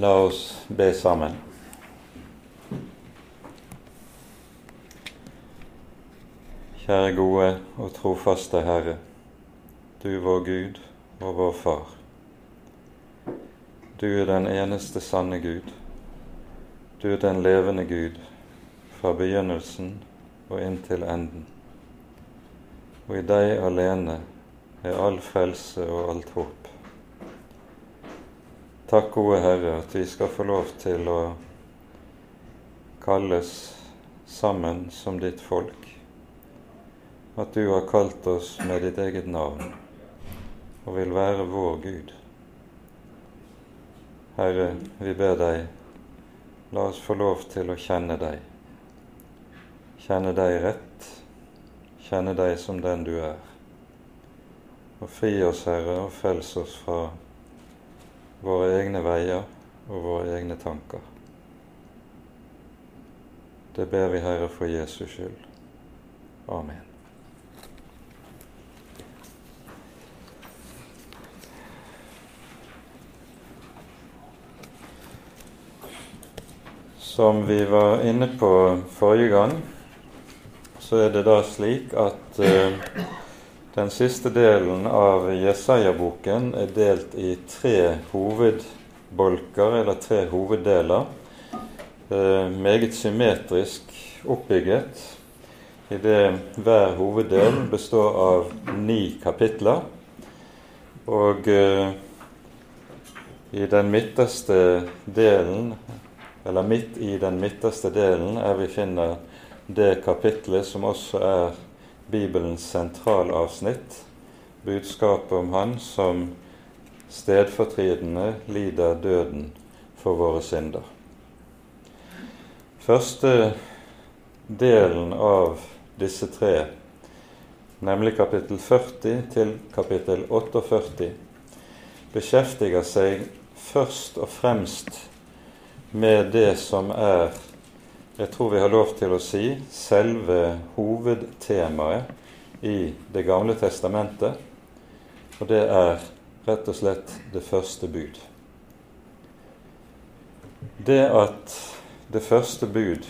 La oss be sammen. Kjære gode og trofaste Herre, du vår Gud og vår Far. Du er den eneste sanne Gud. Du er den levende Gud fra begynnelsen og inntil enden. Og i deg alene er all frelse og alt håp. Takk, gode Herre, at vi skal få lov til å kalles sammen som ditt folk. At du har kalt oss med ditt eget navn og vil være vår Gud. Herre, vi ber deg, la oss få lov til å kjenne deg. Kjenne deg rett, kjenne deg som den du er. Og fri oss, Herre, og frels oss fra våre egne veier og våre egne tanker. Det ber vi, Herre, for Jesus skyld. Amen. Som vi var inne på forrige gang, så er det da slik at eh, den siste delen av Jesaja-boken er delt i tre hovedbolker, eller tre hoveddeler. Eh, meget symmetrisk oppbygget, idet hver hoveddel består av ni kapitler. Og eh, i den midterste delen, eller midt i den midterste delen, er vi finner det kapitlet som også er Bibelens sentralavsnitt, budskapet om Han som stedfortridende lider døden for våre synder. Første delen av disse tre, nemlig kapittel 40 til kapittel 48, beskjeftiger seg først og fremst med det som er jeg tror vi har lov til å si, selve hovedtemaet i Det gamle testamentet. Og det er rett og slett det første bud. Det at det første bud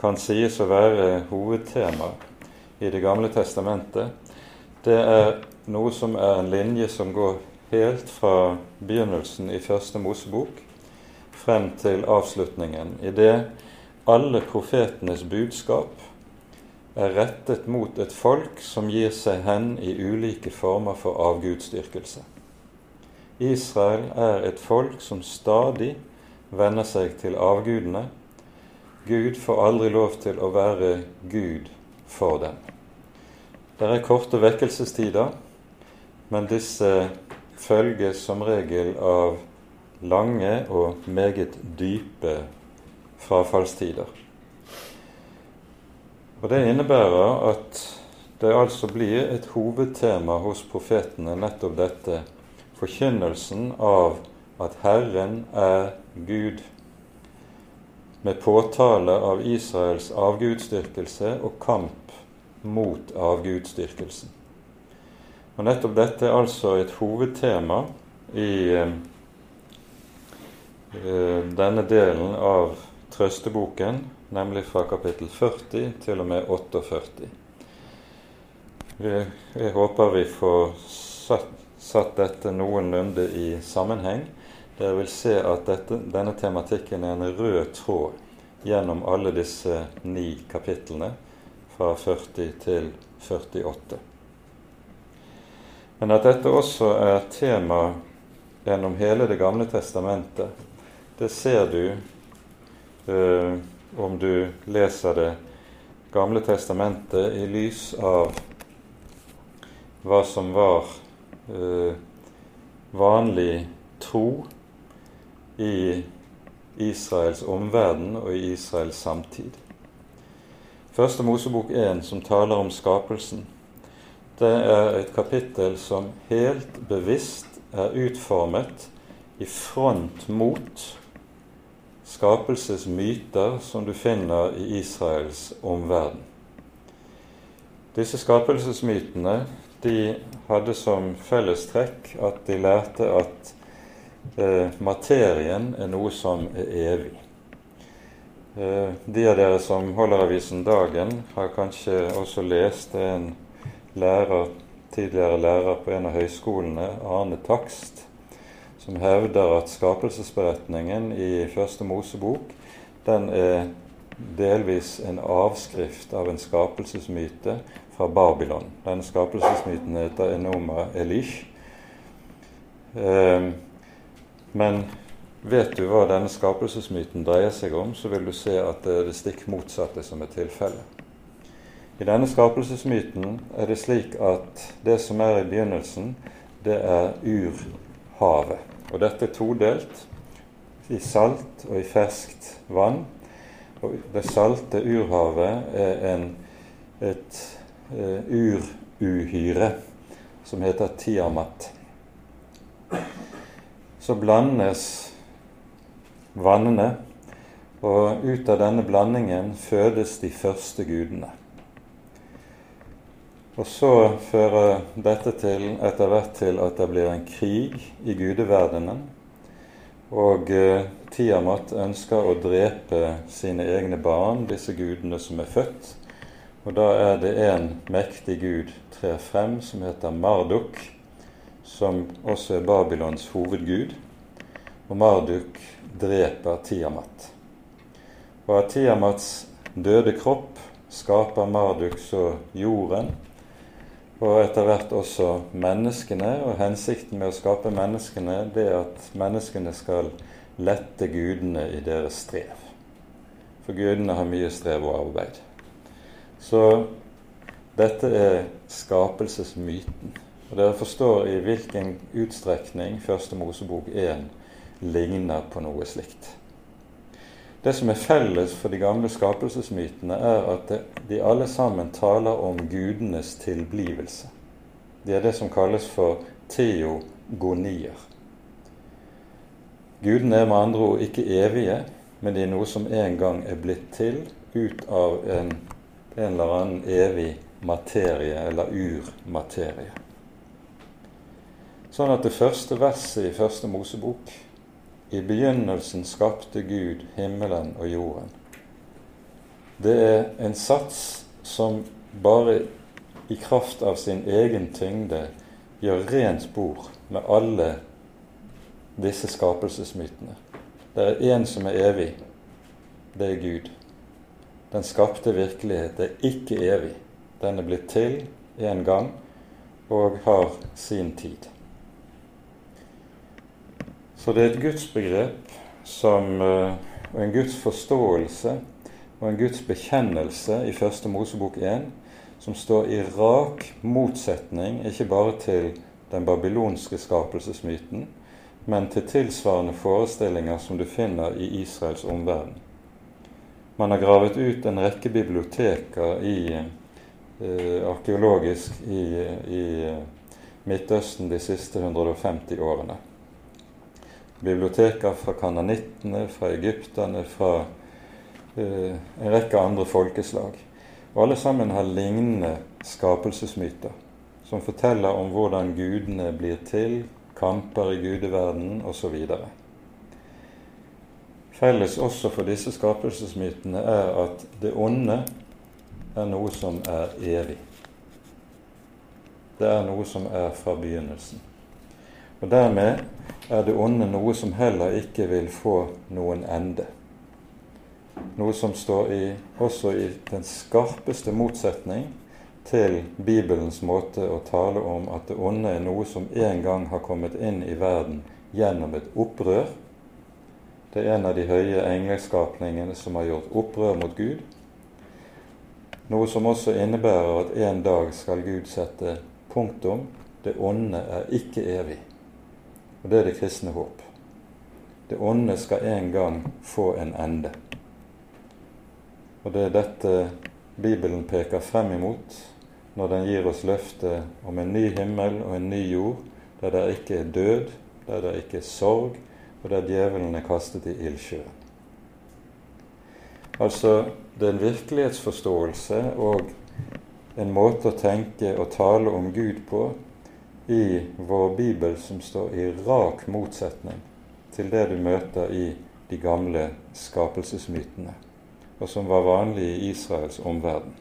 kan sies å være hovedtema i Det gamle testamentet, det er noe som er en linje som går helt fra begynnelsen i første Mosebok frem til avslutningen. I det alle profetenes budskap er rettet mot et folk som gir seg hen i ulike former for avgudsdyrkelse. Israel er et folk som stadig venner seg til avgudene. Gud får aldri lov til å være Gud for dem. Det er korte vekkelsestider, men disse følges som regel av lange og meget dype frafallstider. Og Det innebærer at det altså blir et hovedtema hos profetene nettopp dette forkynnelsen av at Herren er Gud, med påtale av Israels avgudsdyrkelse og kamp mot avgudsdyrkelsen. Og Nettopp dette er altså et hovedtema i eh, denne delen av trøsteboken, nemlig fra kapittel 40 til og med 48. Jeg håper vi får satt, satt dette noenlunde i sammenheng. Dere vil se at dette, denne tematikken er en rød tråd gjennom alle disse ni kapitlene, fra 40 til 48. Men at dette også er tema gjennom hele Det gamle testamentet, det ser du eh, om du leser Det gamle testamentet i lys av hva som var eh, vanlig tro i Israels omverden og i Israels samtid. Første Mosebok 1, som taler om skapelsen, det er et kapittel som helt bevisst er utformet i front mot skapelsesmyter som du finner i Israels omverden. Disse skapelsesmytene de hadde som fellestrekk at de lærte at eh, materien er noe som er evig. Eh, de av dere som holder avisen Dagen, har kanskje også lest en lærer, tidligere lærer på en av høyskolene, Arne Takst, som hevder at skapelsesberetningen i Første Mosebok den er delvis en avskrift av en skapelsesmyte fra Babylon. Denne skapelsesmyten heter Enoma Elish. Eh, men vet du hva denne skapelsesmyten dreier seg om, så vil du se at det er det stikk motsatte som er tilfellet. I denne skapelsesmyten er det slik at det som er i begynnelsen, det er urhavet. Og dette er todelt i salt og i ferskt vann. Og det salte urhavet er en, et uh, uruhyre som heter Tiamat så blandes vannene, og ut av denne blandingen fødes de første gudene. Og så fører dette til, etter hvert til at det blir en krig i gudeverdenen. Og eh, Tiamat ønsker å drepe sine egne barn, disse gudene som er født. Og da er det en mektig gud trer frem, som heter Marduk, som også er Babylons hovedgud, og Marduk dreper Tiamat. Og av Tiamats døde kropp skaper Marduk så jorden, og etter hvert også menneskene. Og hensikten med å skape menneskene, det er at menneskene skal lette gudene i deres strev. For gudene har mye strev og arbeid. Så dette er skapelsesmyten. Og Dere forstår i hvilken utstrekning Første Mosebok 1 ligner på noe slikt. Det som er felles for de gamle skapelsesmytene, er at de alle sammen taler om gudenes tilblivelse. Det er det som kalles for teogonier. Gudene er med andre ord ikke evige, men de er noe som en gang er blitt til ut av en, en eller annen evig materie eller urmaterie. Sånn at det første verset i Første Mosebok I begynnelsen skapte Gud himmelen og jorden. Det er en sats som bare i kraft av sin egen tyngde gjør rent bord med alle disse skapelsesmytene. Det er én som er evig. Det er Gud. Den skapte virkelighet er ikke evig. Den er blitt til en gang og har sin tid. Så det er et gudsbegrep som, eh, og en Guds forståelse og en Guds bekjennelse i Første Mosebok 1 som står i rak motsetning ikke bare til den babylonske skapelsesmyten, men til tilsvarende forestillinger som du finner i Israels omverden. Man har gravet ut en rekke biblioteker i, eh, arkeologisk i, i Midtøsten de siste 150 årene biblioteker fra kananittene, fra egypterne, fra eh, en rekke andre folkeslag. Og alle sammen har lignende skapelsesmyter som forteller om hvordan gudene blir til, kamper i gudeverdenen osv. Felles også for disse skapelsesmytene er at det onde er noe som er evig. Det er noe som er fra begynnelsen. Og dermed er det onde noe som heller ikke vil få noen ende. Noe som står i, også i den skarpeste motsetning til Bibelens måte å tale om at det onde er noe som en gang har kommet inn i verden gjennom et opprør. Det er en av de høye engelskapningene som har gjort opprør mot Gud. Noe som også innebærer at en dag skal Gud sette punktum. Det onde er ikke evig. Og det er det kristne håp. Det onde skal en gang få en ende. Og det er dette Bibelen peker frem imot når den gir oss løftet om en ny himmel og en ny jord, der det ikke er død, der det ikke er sorg, og der djevelen er kastet i ildsjøen. Altså, det er en virkelighetsforståelse og en måte å tenke og tale om Gud på i vår bibel som står i rak motsetning til det du møter i de gamle skapelsesmytene, og som var vanlig i Israels omverden.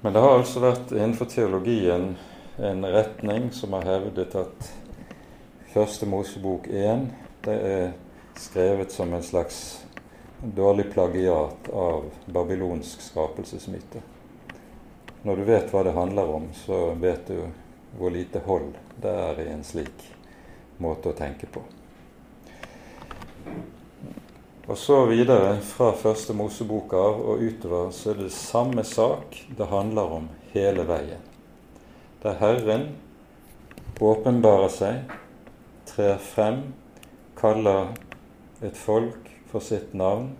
Men det har altså vært innenfor teologien en retning som har hevdet at Første Mosebok 1 det er skrevet som en slags dårlig plagiat av babylonsk skapelsesmyte. Når du vet hva det handler om, så vet du hvor lite hold det er i en slik måte å tenke på. Og så videre fra første Mosebok av og utover så er det samme sak det handler om hele veien. Der Herren åpenbarer seg, trer frem, kaller et folk for sitt navn,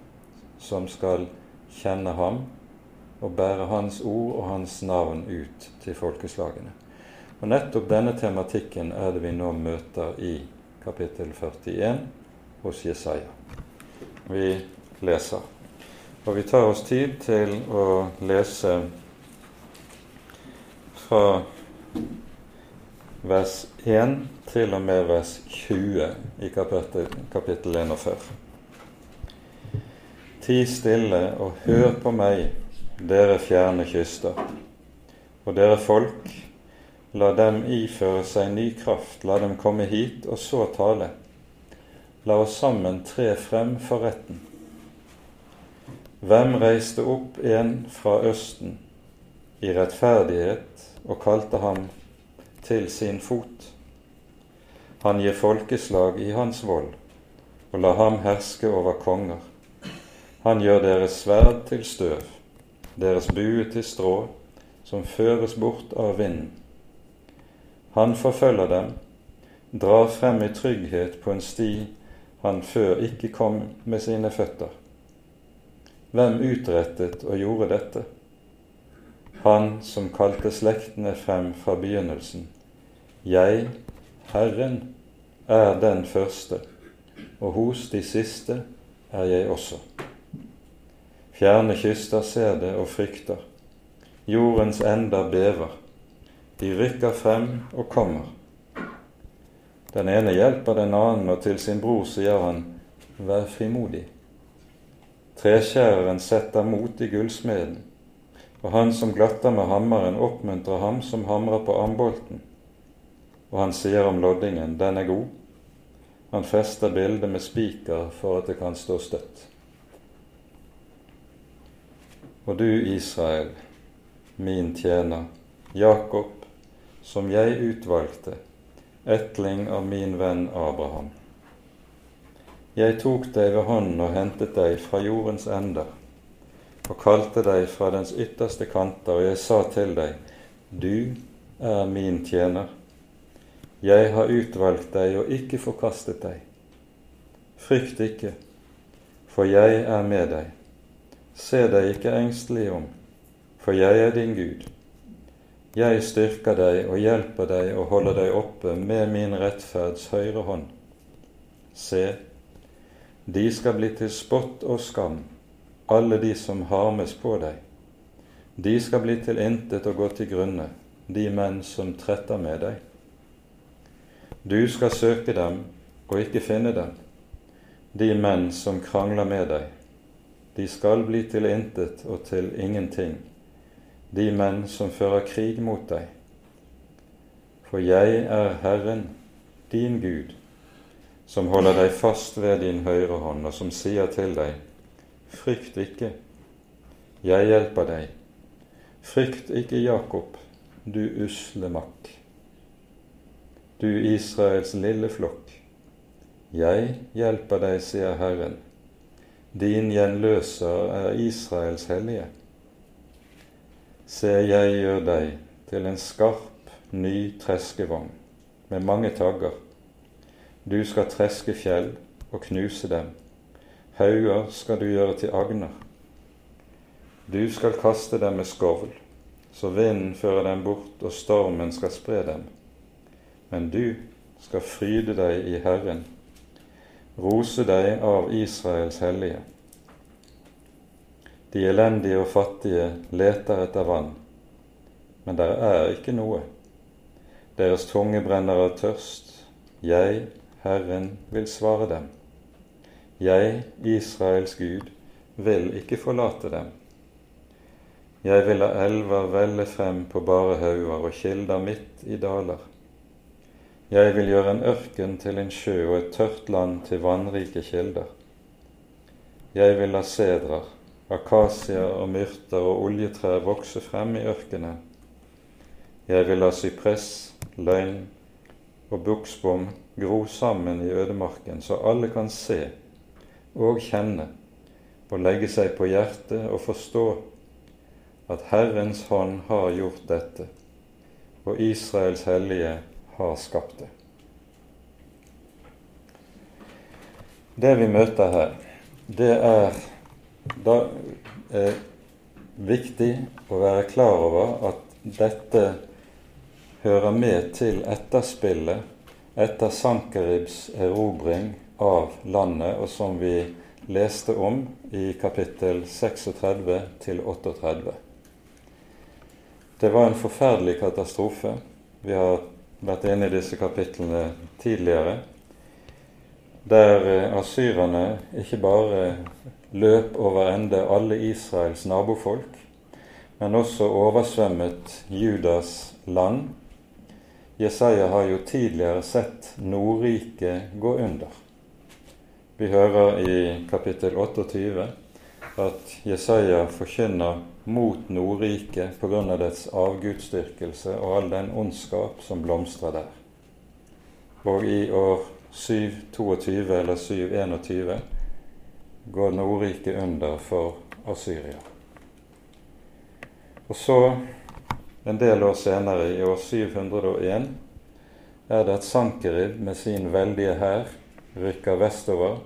som skal kjenne ham og bære hans ord og hans navn ut til folkeslagene. Og Nettopp denne tematikken er det vi nå møter i kapittel 41 hos Jesaja. Vi leser. Og vi tar oss tid til å lese fra vers 1 til og med vers 20 i kapittel, kapittel 41. Ti stille og hør på meg, dere fjerne kyster. Og dere folk, la dem iføre seg ny kraft, la dem komme hit og så tale. La oss sammen tre frem for retten. Hvem reiste opp en fra Østen i rettferdighet og kalte ham til sin fot? Han gir folkeslag i hans vold, og la ham herske over konger. Han gjør deres sverd til støv, deres bue til strå, som føres bort av vinden. Han forfølger dem, drar frem i trygghet på en sti han før ikke kom med sine føtter. Hvem utrettet og gjorde dette? Han som kalte slektene frem fra begynnelsen. Jeg, Herren, er den første, og hos de siste er jeg også. Fjerne kyster ser det og frykter. Jordens ender bever. De rykker frem og kommer. Den ene hjelper den annen, og til sin bror sier han, vær frimodig. Treskjæreren setter mot i gullsmeden, og han som glatter med hammeren, oppmuntrer ham som hamrer på ambolten. Og han sier om loddingen, den er god. Han fester bildet med spiker for at det kan stå støtt. Og du, Israel, min tjener, Jakob, som jeg utvalgte, etling av min venn Abraham. Jeg tok deg ved hånden og hentet deg fra jordens ender, og kalte deg fra dens ytterste kanter, og jeg sa til deg, du er min tjener. Jeg har utvalgt deg og ikke forkastet deg. Frykt ikke, for jeg er med deg. Se deg ikke engstelig om, for jeg er din Gud. Jeg styrker deg og hjelper deg og holder deg oppe med min rettferds høyre hånd. Se, de skal bli til spott og skam, alle de som harmes på deg. De skal bli til intet og gå til grunne, de menn som tretter med deg. Du skal søke dem og ikke finne dem, de menn som krangler med deg. De skal bli til intet og til ingenting, de menn som fører krig mot deg. For jeg er Herren, din Gud, som holder deg fast ved din høyre hånd, og som sier til deg, frykt ikke, jeg hjelper deg. Frykt ikke, Jakob, du usle makk. Du Israels lille flokk. Jeg hjelper deg, sier Herren. Din gjenløser er Israels hellige. Se, jeg gjør deg til en skarp, ny treskevogn med mange tagger. Du skal treske fjell og knuse dem. Hauger skal du gjøre til agner. Du skal kaste dem med skovl, så vinden fører dem bort og stormen skal spre dem. Men du skal fryde deg i Herren rose deg av Israels hellige. De elendige og fattige leter etter vann, men der er ikke noe. deres tunge brenner av tørst. Jeg, Herren, vil svare dem. Jeg, Israels Gud, vil ikke forlate dem. Jeg vil la elver velle frem på bare hauger og kilder midt i daler. Jeg vil gjøre en ørken til en sjø og et tørt land til vannrike kilder. Jeg vil la sedrer, akasier og myrter og oljetrær vokse frem i ørkenen. Jeg vil la sypress, løgn og buksbom gro sammen i ødemarken, så alle kan se og kjenne og legge seg på hjertet og forstå at Herrens hånd har gjort dette, og Israels hellige har skapt det. Det vi møter her, det er da er viktig å være klar over at dette hører med til etterspillet etter Sankeribs erobring av landet, og som vi leste om i kapittel 36 til 38. Det var en forferdelig katastrofe. Vi har vært inne i disse kapitlene tidligere. Der eh, asyrerne ikke bare løp over ende alle Israels nabofolk, men også oversvømmet Judas land. Jesaja har jo tidligere sett Nordriket gå under. Vi hører i kapittel 28 at Jesaja forkynner mot Nordriket pga. dets avgudsdyrkelse og all den ondskap som blomstrer der. Og i år 722 eller 721 går Nordriket under for Asyria. Og så, en del år senere, i år 701, er det at Sankerib med sin veldige hær rykker vestover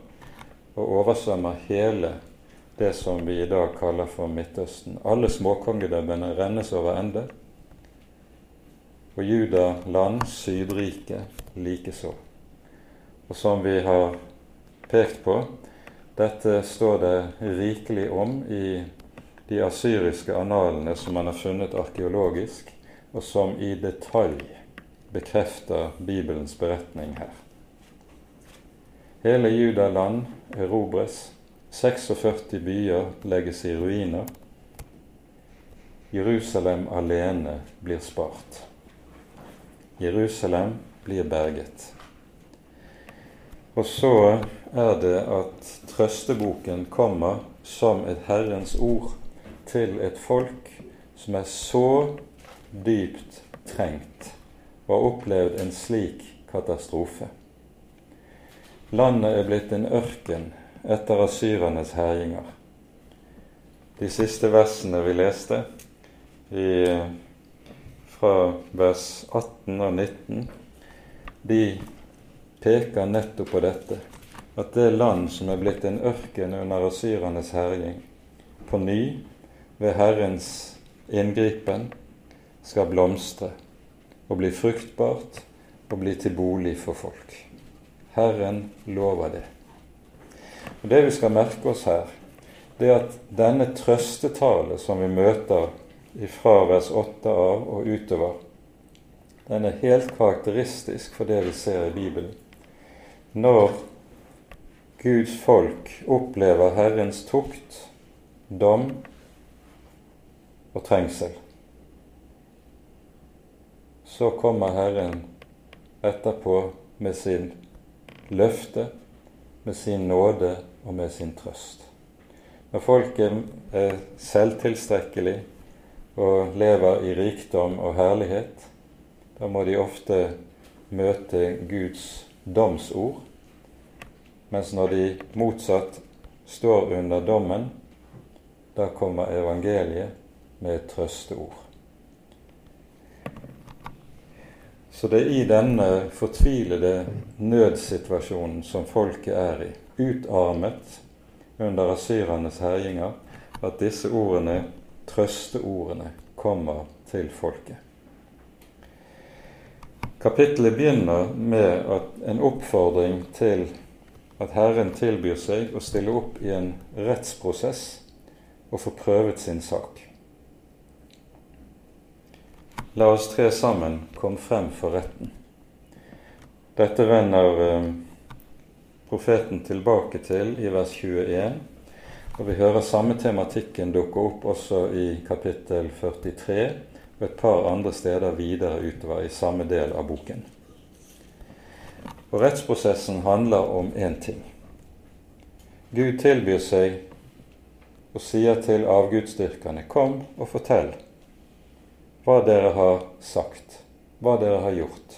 og oversvømmer hele det som vi i dag kaller for Midtøsten. Alle småkongedømmene rennes over ende. Og Juda land, Sydriket, likeså. Og som vi har pekt på, dette står det rikelig om i de asyriske analene som man har funnet arkeologisk, og som i detalj bekrefter Bibelens beretning her. Hele Judaland erobres 46 byer legges i ruiner. Jerusalem alene blir spart. Jerusalem blir berget. Og så er det at trøsteboken kommer som et Herrens ord til et folk som er så dypt trengt og har opplevd en slik katastrofe. Landet er blitt en ørken etter asyrernes herjinger. De siste versene vi leste, i, fra vers 18 og 19, de peker nettopp på dette. At det land som er blitt en ørken under asyrernes herjing, på ny, ved Herrens inngripen, skal blomstre og bli fruktbart og bli til bolig for folk. Herren lover det. Og Det vi skal merke oss her, det er at denne trøstetale som vi møter fra vers 8 av og utover, den er helt karakteristisk for det vi ser i Bibelen. Når Guds folk opplever Herrens tukt, dom og trengsel, så kommer Herren etterpå med sin løfte, med sin nåde og med sin trøst. Når folket er selvtilstrekkelig og lever i rikdom og herlighet, da må de ofte møte Guds domsord, mens når de motsatt står under dommen, da kommer evangeliet med et trøsteord. Så det er i denne fortvilede nødsituasjonen som folket er i, utarmet under asyrernes herjinger, at disse ordene, trøsteordene, kommer til folket. Kapittelet begynner med en oppfordring til at Herren tilbyr seg å stille opp i en rettsprosess og få prøvet sin sak. La oss tre sammen komme frem for retten. Dette vender eh, profeten tilbake til i vers 21, og vi hører samme tematikken dukke opp også i kapittel 43 og et par andre steder videre utover i samme del av boken. Og Rettsprosessen handler om én ting. Gud tilbyr seg og sier til avgudsdyrkerne, kom og fortell hva dere har sagt, hva dere har gjort.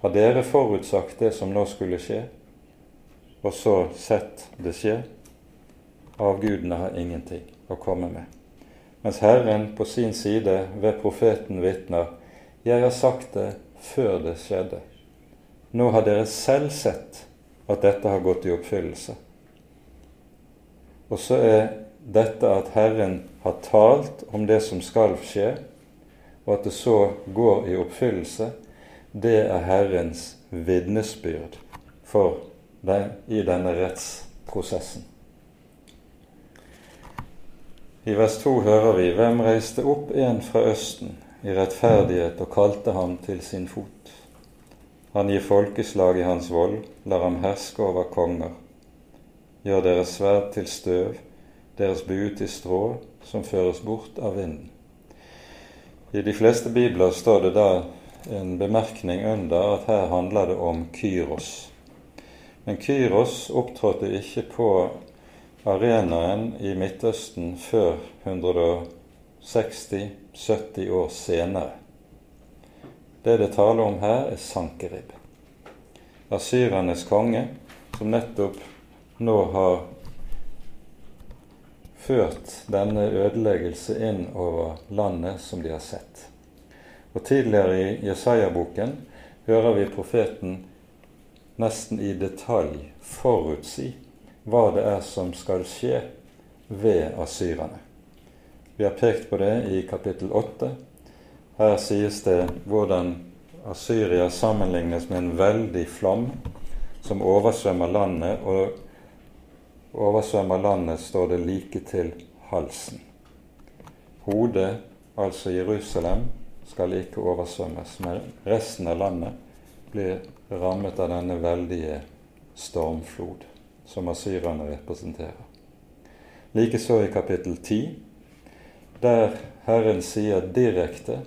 Har dere forutsagt det som nå skulle skje, og så sett det skje? Avgudene har ingenting å komme med. Mens Herren på sin side ved profeten vitner, jeg har sagt det før det skjedde. Nå har dere selv sett at dette har gått i oppfyllelse. Og så er dette at Herren har talt om det som skal skje, og at det så går i oppfyllelse, det er Herrens vitnesbyrd for den, i denne rettsprosessen. I vers 2 hører vi hvem reiste opp en fra Østen i rettferdighet og kalte ham til sin fot. Han gir folkeslag i hans vold, lar ham herske over konger gjør deres sverd til støv, deres bue til strå, som føres bort av vinden. I de fleste bibler står det da en bemerkning under at her handler det om Kyros. Men Kyros opptrådte ikke på arenaen i Midtøsten før 160-70 år senere. Det det taler om her, er Sankerib. Asyrernes konge, som nettopp nå har ført denne ødeleggelse inn over landet som de har sett. Og Tidligere i Jesaja-boken hører vi profeten nesten i detalj forutsi hva det er som skal skje ved asyrerne. Vi har pekt på det i kapittel 8. Her sies det hvordan Asyria sammenlignes med en veldig flom som oversvømmer landet og oversvømmer landet, står det like til halsen. Hodet, altså Jerusalem, skal ikke oversvømmes, men resten av landet blir rammet av denne veldige stormflod som asyrerne representerer. Likeså i kapittel 10, der Herren sier direkte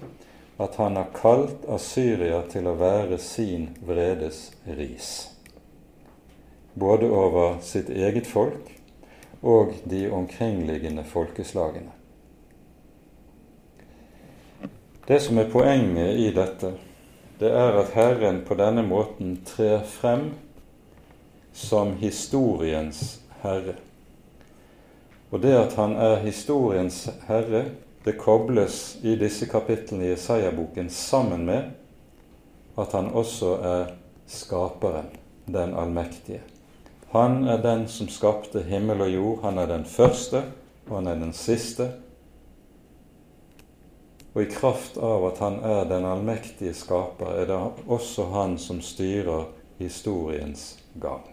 at han har kalt Asyria til å være sin vredes ris både over sitt eget folk og de omkringliggende folkeslagene. Det som er poenget i dette, det er at Herren på denne måten trer frem som historiens herre. Og det at han er historiens herre, det kobles i disse kapitlene i Isaiah-boken sammen med at han også er skaperen, den allmektige. Han er den som skapte himmel og jord. Han er den første, og han er den siste. Og i kraft av at han er den allmektige skaper, er det også han som styrer historiens gang.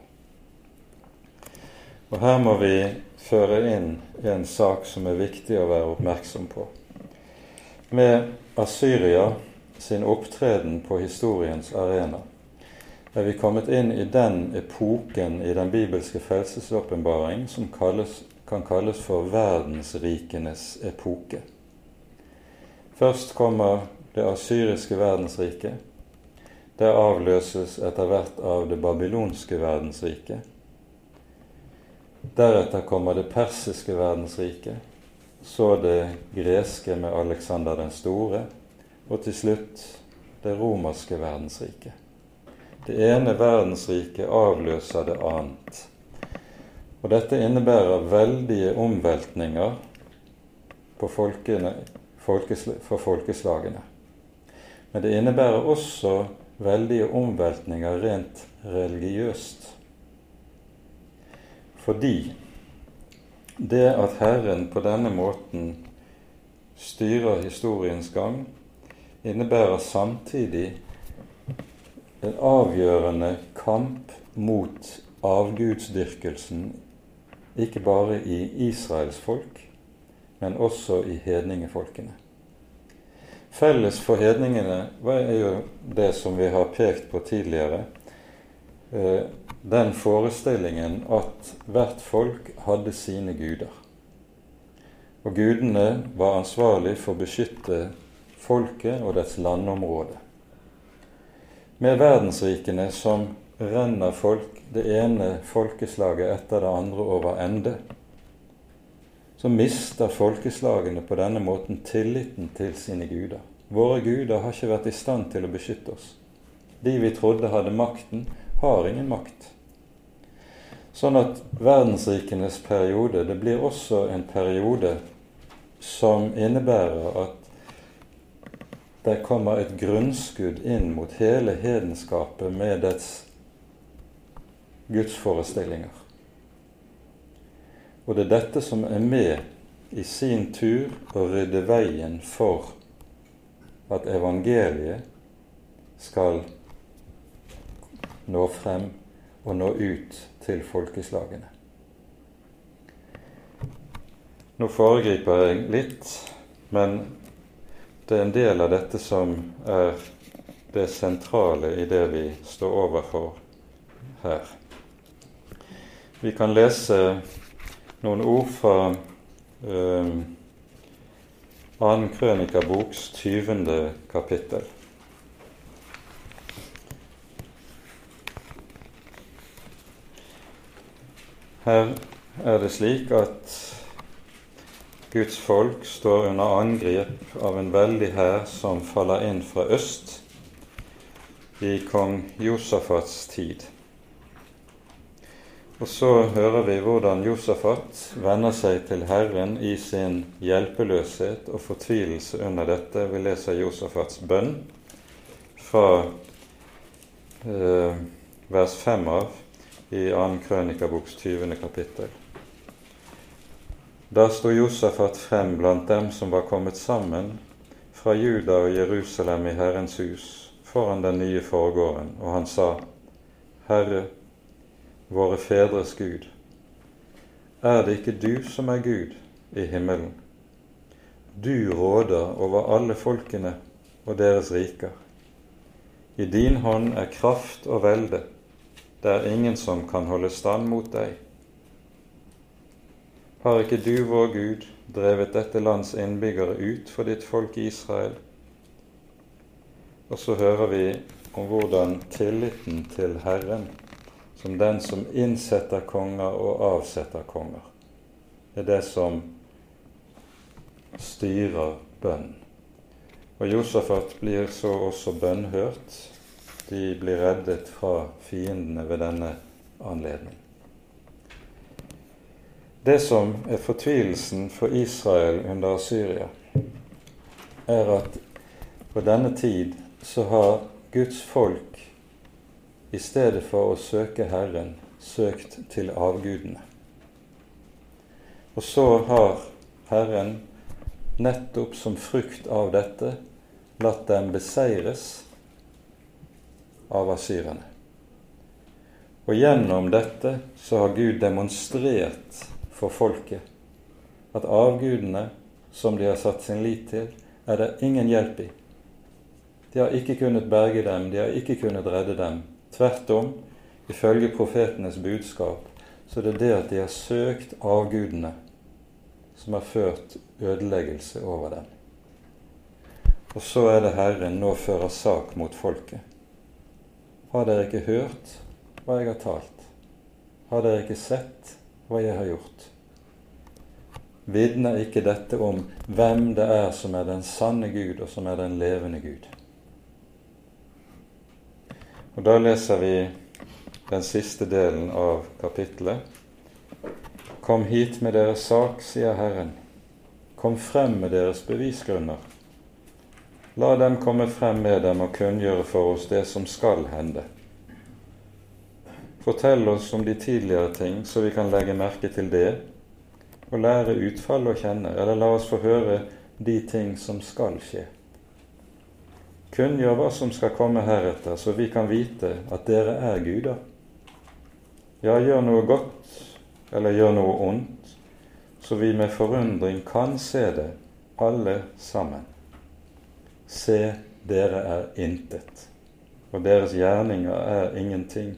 Og her må vi føre inn en sak som er viktig å være oppmerksom på. Med Asyria sin opptreden på historiens arena er vi kommet inn i den epoken i den bibelske frelsesåpenbaring som kalles, kan kalles for verdensrikenes epoke. Først kommer det asyriske verdensriket. Det avløses etter hvert av det babylonske verdensriket. Deretter kommer det persiske verdensriket, så det greske med Alexander den store, og til slutt det romerske verdensriket. Det ene verdensriket avløser det annet. Og dette innebærer veldige omveltninger folkene, folkesl for folkeslagene. Men det innebærer også veldige omveltninger rent religiøst. Fordi det at Herren på denne måten styrer historiens gang, innebærer samtidig en avgjørende kamp mot avgudsdyrkelsen, ikke bare i Israels folk, men også i hedningefolkene. Felles for hedningene er jo det som vi har pekt på tidligere. Eh, den forestillingen at hvert folk hadde sine guder. Og gudene var ansvarlig for å beskytte folket og dets landområde. Med verdensrikene som renner folk, det ene folkeslaget etter det andre over ende, så mister folkeslagene på denne måten tilliten til sine guder. Våre guder har ikke vært i stand til å beskytte oss. De vi trodde hadde makten, har ingen makt. Sånn at verdensrikenes periode det blir også en periode som innebærer at det kommer et grunnskudd inn mot hele hedenskapet med dets gudsforestillinger. Og det er dette som er med i sin tur å rydde veien for at evangeliet skal nå frem og nå ut til folkeslagene. Nå foregriper jeg litt, men det er en del av dette som er det sentrale i det vi står overfor her. Vi kan lese noen ord fra eh, annen krønikaboks 20. kapittel. Her er det slik at Guds folk står under angrep av en veldig hær som faller inn fra øst i kong Josafats tid. Og så hører vi hvordan Josafat vender seg til Herren i sin hjelpeløshet og fortvilelse under dette. Vi leser Josafats bønn fra eh, vers 5 av i 2. Krønikaboks 20. kapittel. Da sto Josafat frem blant dem som var kommet sammen fra Juda og Jerusalem i Herrens hus foran den nye forgården, og han sa, Herre, våre fedres Gud, er det ikke du som er Gud i himmelen? Du råder over alle folkene og deres riker. I din hånd er kraft og velde, det er ingen som kan holde stand mot deg. Har ikke du, vår Gud, drevet dette lands innbyggere ut for ditt folk Israel? Og så hører vi om hvordan tilliten til Herren, som den som innsetter konger og avsetter konger, er det som styrer bønn. Og Josafat blir så også bønnhørt. De blir reddet fra fiendene ved denne anledning. Det som er fortvilelsen for Israel under Syria, er at på denne tid så har Guds folk i stedet for å søke Herren, søkt til avgudene. Og så har Herren nettopp som frukt av dette latt dem beseires av asyrerne. Og gjennom dette så har Gud demonstrert for folket at avgudene som de har satt sin lit til, er det ingen hjelp i. De har ikke kunnet berge dem, de har ikke kunnet redde dem. Tvert om, ifølge profetenes budskap, så det er det at de har søkt avgudene, som har ført ødeleggelse over dem. Og så er det Herren nå fører sak mot folket. Har dere ikke hørt hva jeg har talt? Har dere ikke sett hva jeg har gjort. Vitner ikke dette om hvem det er som er den sanne Gud, og som er den levende Gud? Og Da leser vi den siste delen av kapittelet. Kom hit med deres sak, sier Herren. Kom frem med deres bevisgrunner. La dem komme frem med dem og kunngjøre for oss det som skal hende. Fortell oss om de tidligere ting, så vi kan legge merke til det, og lære utfallet å kjenne, eller la oss få høre de ting som skal skje. Kunngjør hva som skal komme heretter, så vi kan vite at dere er guder. Ja, gjør noe godt, eller gjør noe ondt, så vi med forundring kan se det, alle sammen. Se, dere er intet, og deres gjerninger er ingenting.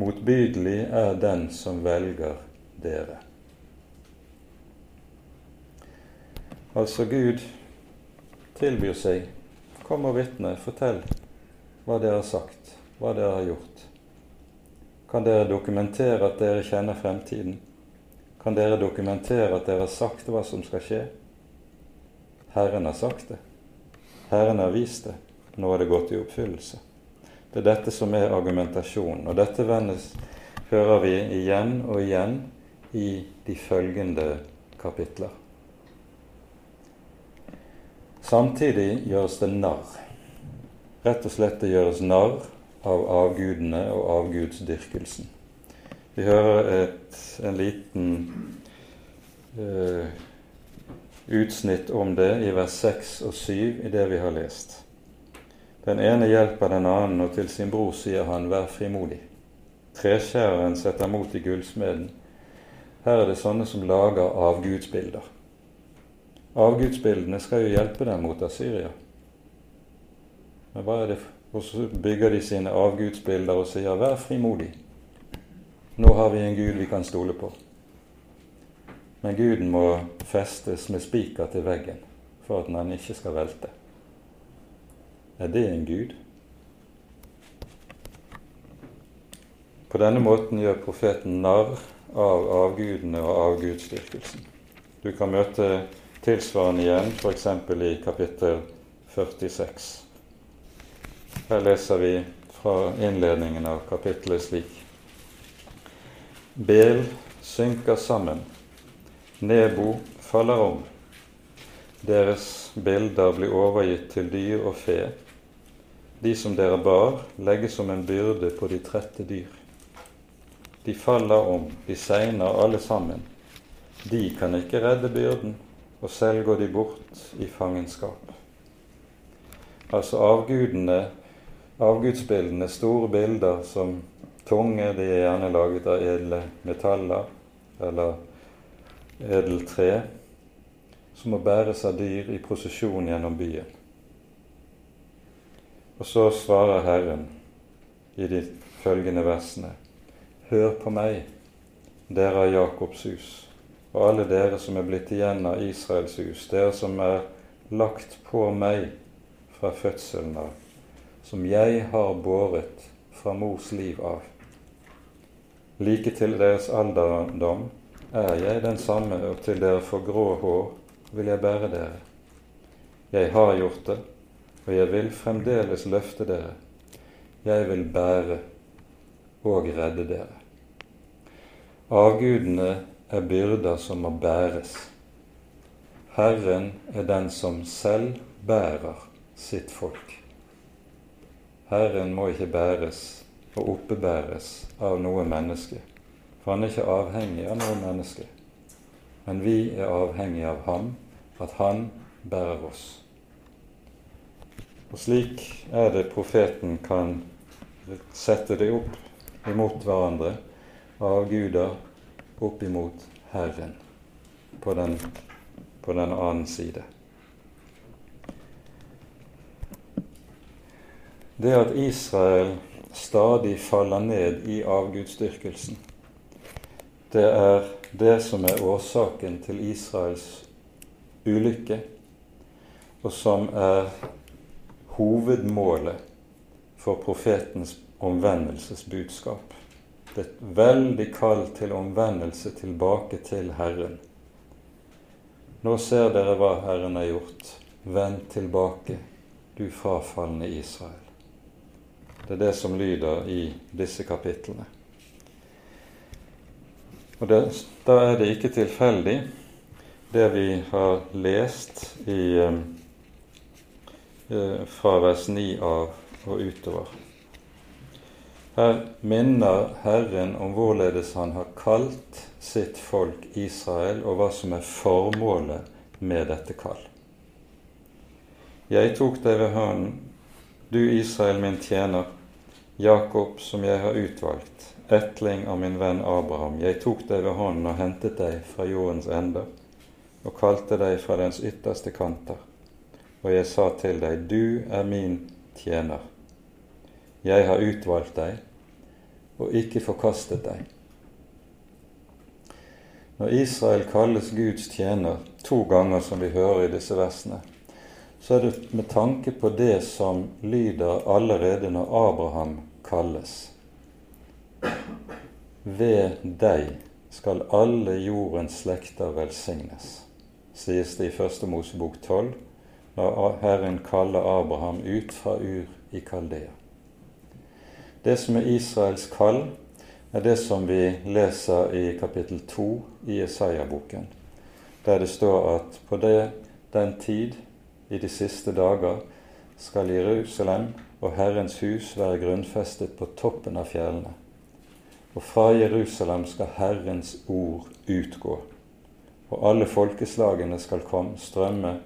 Motbydelig er den som velger dere. Altså Gud tilbyr seg. Kom og vitne, fortell hva dere har sagt, hva dere har gjort. Kan dere dokumentere at dere kjenner fremtiden? Kan dere dokumentere at dere har sagt hva som skal skje? Herren har sagt det. Herren har vist det. Nå er det gått i oppfyllelse. Det er dette som er argumentasjonen. Og dette vendes, hører vi igjen og igjen i de følgende kapitler. Samtidig gjøres det narr. Rett og slett det gjøres narr av avgudene og avgudsdyrkelsen. Vi hører et, en liten uh, utsnitt om det i vers 6 og 7 i det vi har lest. Den ene hjelper den annen, og til sin bror sier han, vær frimodig. Treskjæreren setter mot i gullsmeden. Her er det sånne som lager avgudsbilder. Avgudsbildene skal jo hjelpe dem mot Assyria. Men hva er det? Og så bygger de sine avgudsbilder og sier 'vær frimodig'. Nå har vi en Gud vi kan stole på. Men Guden må festes med spiker til veggen for at han ikke skal velte. Er det en Gud? På denne måten gjør profeten narr av avgudene og avgudsdyrkelsen. Du kan møte tilsvarende igjen f.eks. i kapittel 46. Her leser vi fra innledningen av kapittelet slik. Bel synker sammen, Nebo faller om. Deres bilder blir overgitt til dyr og fe. De som dere bar, legges som en byrde på de trette dyr. De faller om, de segner alle sammen. De kan ikke redde byrden, og selv går de bort i fangenskap. Altså avgudene, avgudsbildene, store bilder som Tunge de er gjerne laget av edle metaller eller edeltre som må bæres av dyr i prosesjon gjennom byen. Og så svarer Herren i de følgende versene.: Hør på meg, dere av Jakobs hus, og alle dere som er blitt igjen av Israels hus, dere som er lagt på meg fra fødselen av, som jeg har båret fra mors liv av. Like til deres alderdom er jeg den samme, og til dere får grå hår vil jeg bære dere. Jeg har gjort det, og jeg vil fremdeles løfte dere. Jeg vil bære og redde dere. Avgudene er byrder som må bæres. Herren er den som selv bærer sitt folk. Herren må ikke bæres og oppebæres av noe menneske. For han er ikke avhengig av noe menneske. Men vi er avhengig av ham, at han bærer oss. Og slik er det profeten kan sette det opp imot hverandre, avguder opp imot Herren på den, på den annen side. Det at Israel stadig faller ned i avgudsdyrkelsen. Det er det som er årsaken til Israels ulykke, og som er hovedmålet for profetens omvendelsesbudskap. Et veldig kall til omvendelse tilbake til Herren. Nå ser dere hva Herren har gjort. Vend tilbake, du frafalne Israel. Det er det som lyder i disse kapitlene. Og det, Da er det ikke tilfeldig, det vi har lest i, eh, eh, fra vers 9 av og utover. Her minner Herren om hvorledes han har kalt sitt folk Israel, og hva som er formålet med dette kall. Jeg tok deg ved hånden du Israel, min tjener, Jakob, som jeg har utvalgt, etling av min venn Abraham, jeg tok deg ved hånden og hentet deg fra jordens ender og kalte deg fra dens ytterste kanter. og jeg sa til deg, du er min tjener. Jeg har utvalgt deg og ikke forkastet deg. Når Israel kalles Guds tjener to ganger, som vi hører i disse versene, så er det med tanke på det som lyder allerede når Abraham kalles. Ved deg skal alle jordens slekter velsignes, sies det i Første Mosebok 12, når Herren kaller Abraham ut fra Ur i Kaldea. Det som er Israels kall, er det som vi leser i kapittel 2 i Jesaja-boken, der det står at på det, den tid, i de siste dager, skal Jerusalem og Herrens hus være grunnfestet på toppen av fjellene. Og fra Jerusalem skal Herrens ord utgå, og alle folkeslagene skal komme, strømme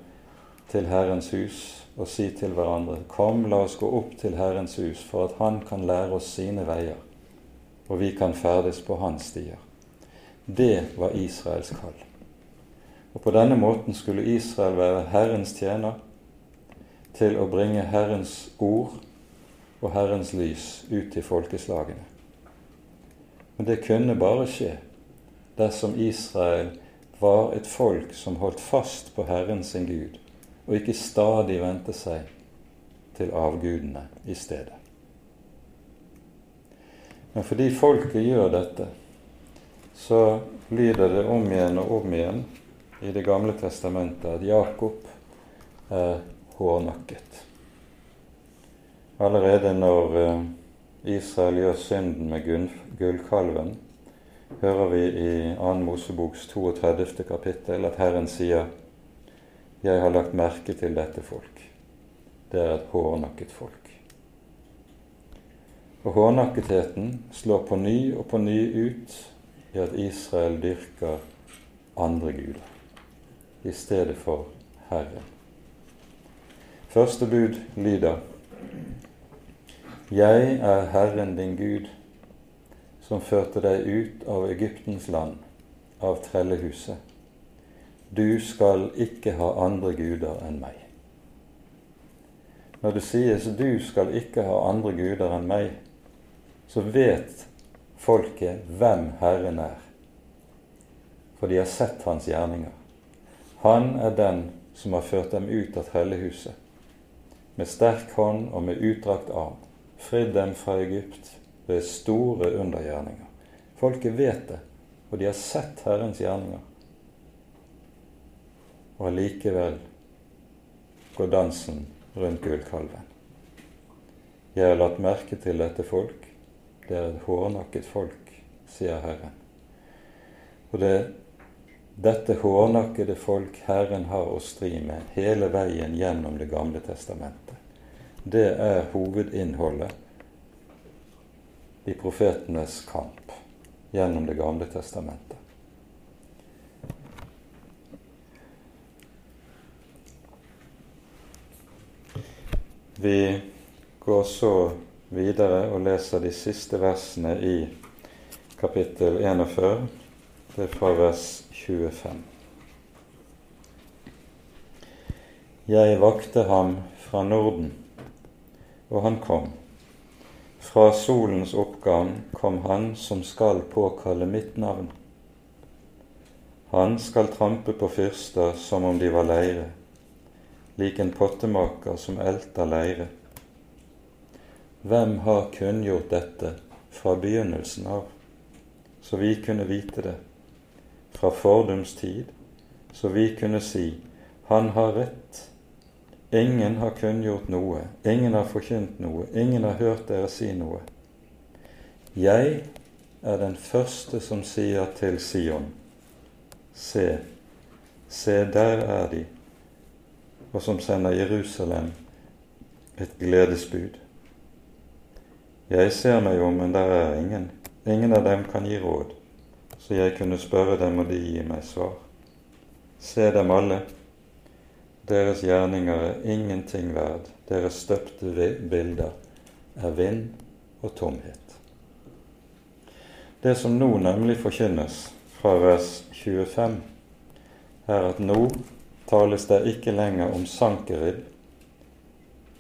til Herrens hus og si til hverandre:" Kom, la oss gå opp til Herrens hus, for at Han kan lære oss sine veier, og vi kan ferdes på hans stier. Det var Israels kall. Og på denne måten skulle Israel være Herrens tjener til å bringe Herrens ord og Herrens lys ut til folkeslagene. Men det kunne bare skje dersom Israel var et folk som holdt fast på Herren sin Gud, og ikke stadig vente seg til avgudene i stedet. Men fordi folket gjør dette, så lyder det om igjen og om igjen i Det gamle testamentet at Jakob er hårnakket. Allerede når eh, Israel gjør synden med gullkalven, hører vi i 2. Moseboks 32. kapittel at Herren sier jeg har lagt merke til dette folk. Det er et hårnakket folk. Og hårnakketheten slår på ny og på ny ut i at Israel dyrker andre guder i stedet for Herren. Første bud lyder Jeg er Herren din Gud, som førte deg ut av Egyptens land, av trellehuset. Du skal ikke ha andre guder enn meg. Når det sies 'du skal ikke ha andre guder enn meg', så vet folket hvem Herren er, for de har sett hans gjerninger. Han er den som har ført dem ut av trellehuset, med sterk hånd og med utdrakt arm, fridd dem fra Egypt ved store undergjerninger. Folket vet det, og de har sett Herrens gjerninger og allikevel går dansen rundt gullkalven. Jeg har latt merke til dette folk. Det er et hårnakket folk, sier Herren. Og det dette hårnakkede folk Herren har å stri med hele veien gjennom Det gamle testamentet. Det er hovedinnholdet i profetenes kamp gjennom Det gamle testamentet. Vi går så videre og leser de siste versene i kapittel 41. Det er fra vers 25. Jeg vakte ham fra Norden, og han kom. Fra solens oppgang kom han som skal påkalle mitt navn. Han skal trampe på fyrster som om de var leire lik en pottemaker som elter leire. Hvem har kunngjort dette fra begynnelsen av, så vi kunne vite det, fra fordums tid, så vi kunne si han har rett. Ingen har kunngjort noe, ingen har forkynt noe, ingen har hørt dere si noe. Jeg er den første som sier til Sion, se, se, der er de, og som sender Jerusalem et gledesbud. Jeg ser meg om, men der er ingen. Ingen av dem kan gi råd, så jeg kunne spørre dem, og de gi meg svar. Se dem alle. Deres gjerninger er ingenting verd. Deres støpte bilder er vind og tomhet. Det som nå nemlig forkynnes fra vers 25, er at nå tales det ikke lenger om Sankerib,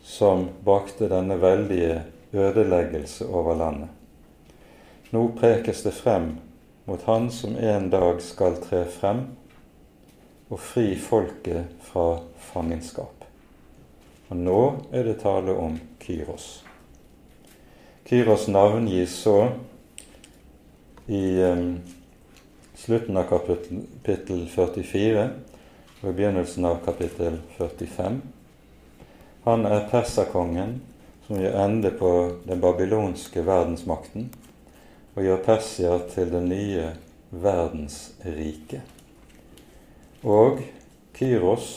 som bakte denne veldige ødeleggelse over landet. Nå prekes det frem mot Han som en dag skal tre frem og fri folket fra fangenskap. Og nå er det tale om Kyros. Kyros navn gis så i um, slutten av kapittel 44 i begynnelsen av kapittel 45. Han er perserkongen som gjør ende på den babylonske verdensmakten og gjør Persia til det nye verdensrike. Og Kyros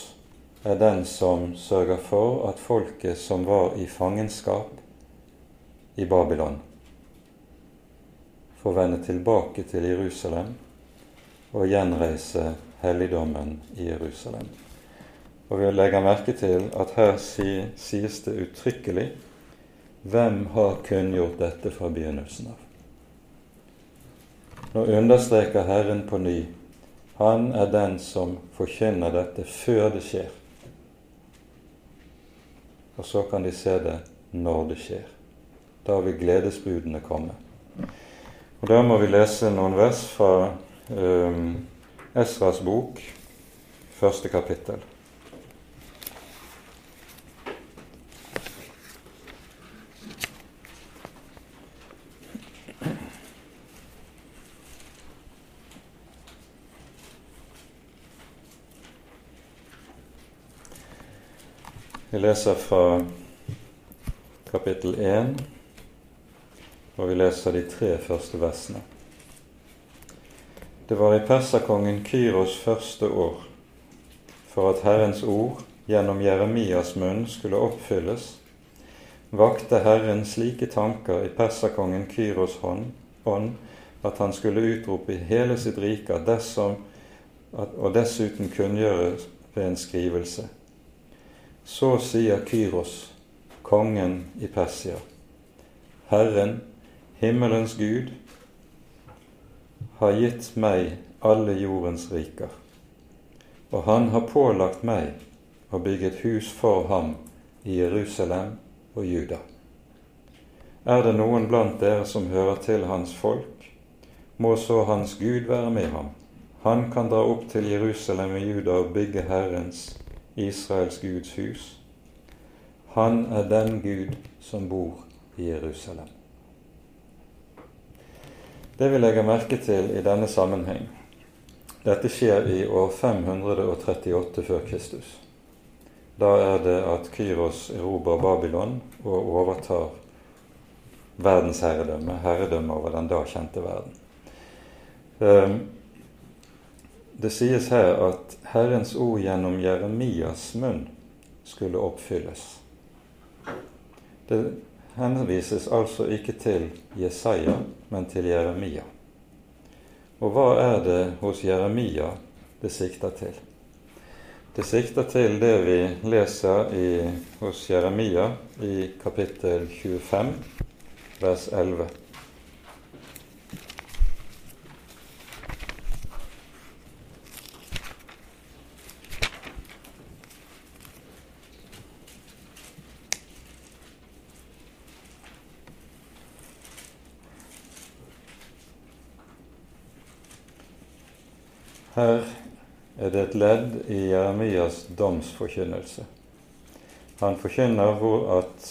er den som sørger for at folket som var i fangenskap i Babylon, får vende tilbake til Jerusalem og gjenreise helligdommen i Jerusalem. Og vi legger merke til at her sies det uttrykkelig hvem har kunngjort dette fra begynnelsen av. Nå understreker Herren på ny han er den som forkynner dette før det skjer. Og så kan de se det når det skjer. Da vil gledesbudene komme. Og Da må vi lese noen vers fra um, Esras bok, første kapittel. Vi leser fra kapittel 1, og vi leser de tre første versene. Det var i perserkongen Kyros første år, for at Herrens ord gjennom Jeremias munn skulle oppfylles, vakte Herren slike tanker i perserkongen Kyros hånd, ånd at han skulle utrope i hele sitt rike dersom, og dessuten kunngjøre ved en skrivelse. Så sier Kyros, kongen i Persia, Herren, himmelens Gud, har gitt meg alle jordens riker, og han har pålagt meg å bygge et hus for ham i Jerusalem og Juda. Er det noen blant dere som hører til hans folk, må så hans Gud være med ham. Han kan dra opp til Jerusalem og Juda og bygge Herrens Israels Guds hus. Han er den Gud som bor i Jerusalem. Det vi legger merke til i denne sammenheng, dette skjer i år 538 før Kristus. Da er det at Kyros erobrer Babylon og overtar verdensherredømme, herredømme over den da kjente verden. Ehm, det sies her at Herrens ord gjennom Jeremias munn skulle oppfylles. Det henvises altså ikke til Jesaja, men til Jeremia. Og hva er det hos Jeremia det sikter til? Det sikter til det vi leser i, hos Jeremia i kapittel 25, vers 11. Her er det et ledd i Jeremias domsforkynnelse. Han forkynner hvor at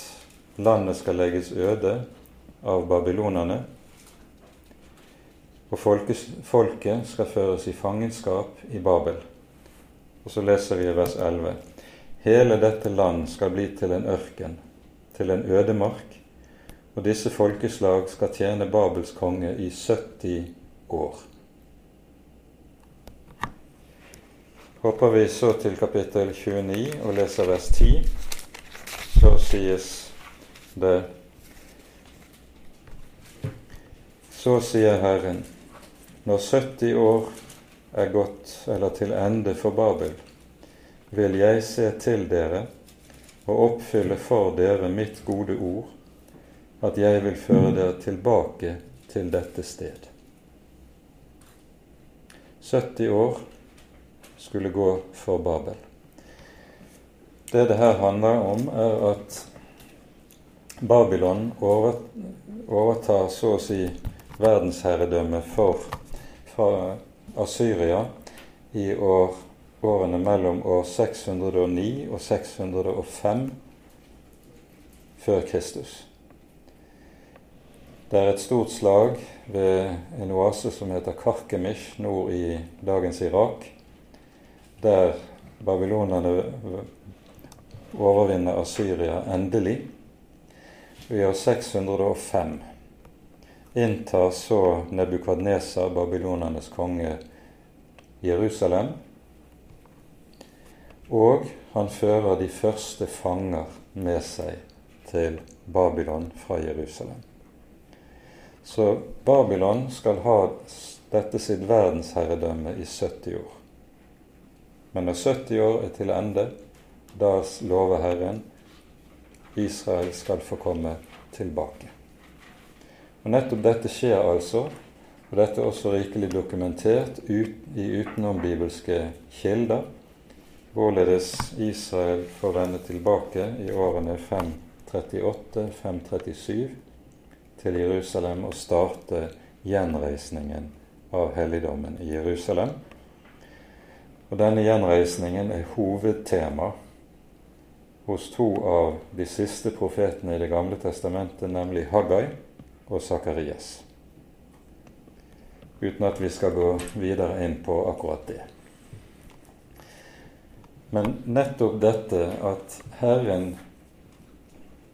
landet skal legges øde av babylonerne, og folket skal føres i fangenskap i Babel. Og så leser vi i vers 11.: Hele dette land skal bli til en ørken, til en ødemark, og disse folkeslag skal tjene Babels konge i 70 år. Hopper vi så til kapittel 29 og leser vers 10. Så sies det Så sier Herren, når 70 år er gått eller til ende for Babel, vil jeg se til dere og oppfylle for dere mitt gode ord, at jeg vil føre dere tilbake til dette sted. 70 år skulle gå for Babel. det det her handler om, er at Babylon overtar så å si verdensherredømme for, fra Asyria i år, årene mellom år 609 og 605 før Kristus. Det er et stort slag ved en oase som heter Karkemish nord i dagens Irak, der babylonerne overvinner Asyria endelig. Vi har 605 inntar så Nebukadnesar, babylonernes konge, Jerusalem. Og han fører de første fanger med seg til Babylon fra Jerusalem. Så Babylon skal ha dette sitt verdensherredømme i 70 år. Men når 70 år er til ende, da lover Herren Israel skal få komme tilbake. Og Nettopp dette skjer altså, og dette er også rikelig dokumentert ut, i utenombibelske kilder, hvorledes Israel får vende tilbake i årene 538-537 til Jerusalem og starte gjenreisningen av helligdommen i Jerusalem. Og denne gjenreisningen er hovedtema hos to av de siste profetene i Det gamle testamentet, nemlig Haggai og Sakarias. Uten at vi skal gå videre inn på akkurat det. Men nettopp dette at Herren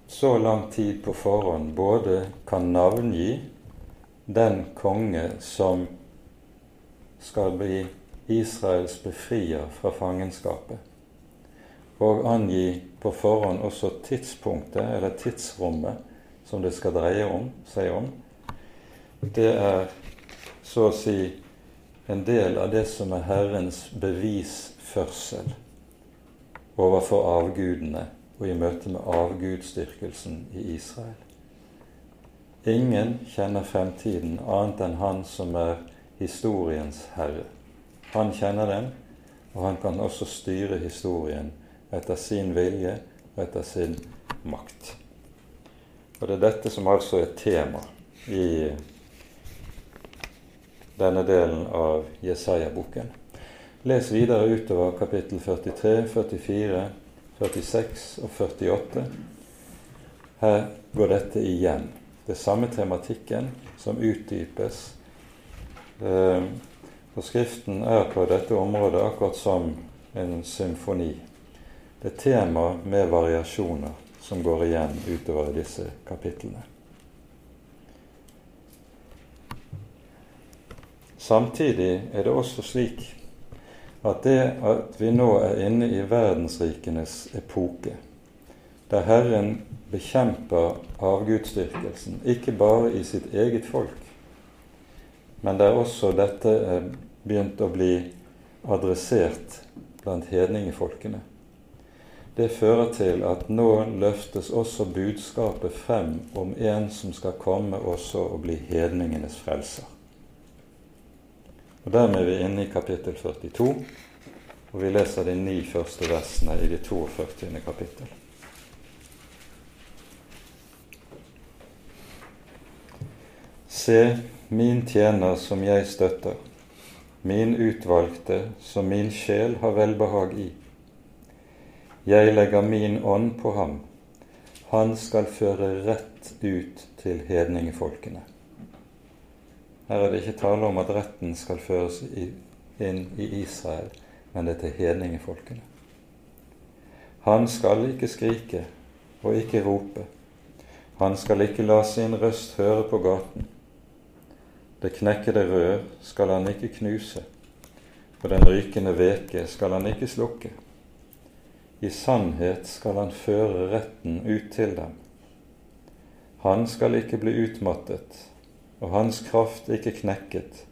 så lang tid på forhånd både kan navngi den konge som skal bli Israels befrier fra fangenskapet, og angi på forhånd også tidspunktet eller tidsrommet som det skal dreie om, seg om, det er så å si en del av det som er Herrens bevisførsel overfor avgudene og i møte med avgudsdyrkelsen i Israel. Ingen kjenner fremtiden annet enn Han som er historiens herre. Han kjenner den, og han kan også styre historien etter sin vilje og etter sin makt. Og Det er dette som altså er tema i denne delen av Jesaja-boken. Les videre utover kapittel 43, 44, 46 og 48. Her går dette igjen. Det samme tematikken som utdypes. Eh, og Skriften er på dette området akkurat som en symfoni. Det er tema med variasjoner som går igjen utover disse kapitlene. Samtidig er det også slik at det at vi nå er inne i verdensrikenes epoke, der Herren bekjemper avgudsdyrkelsen, ikke bare i sitt eget folk, men det er også dette er begynt å bli adressert blant hedningefolkene. Det fører til at nå løftes også budskapet frem om en som skal komme også og bli hedningenes frelser. Og Dermed er vi inne i kapittel 42, og vi leser de ni første versene i det 42. kapittel. Se, min tjener som jeg støtter, min utvalgte som min sjel har velbehag i. Jeg legger min ånd på ham, han skal føre rett ut til hedningefolkene. Her er det ikke tale om at retten skal føres inn i Israel, men det er til hedningefolkene. Han skal ikke skrike og ikke rope. Han skal ikke la sin røst høre på gaten. Det knekkede rør skal han ikke knuse, og den rykende veke skal han ikke slukke. I sannhet skal han føre retten ut til dem. Han skal ikke bli utmattet, og hans kraft ikke knekket,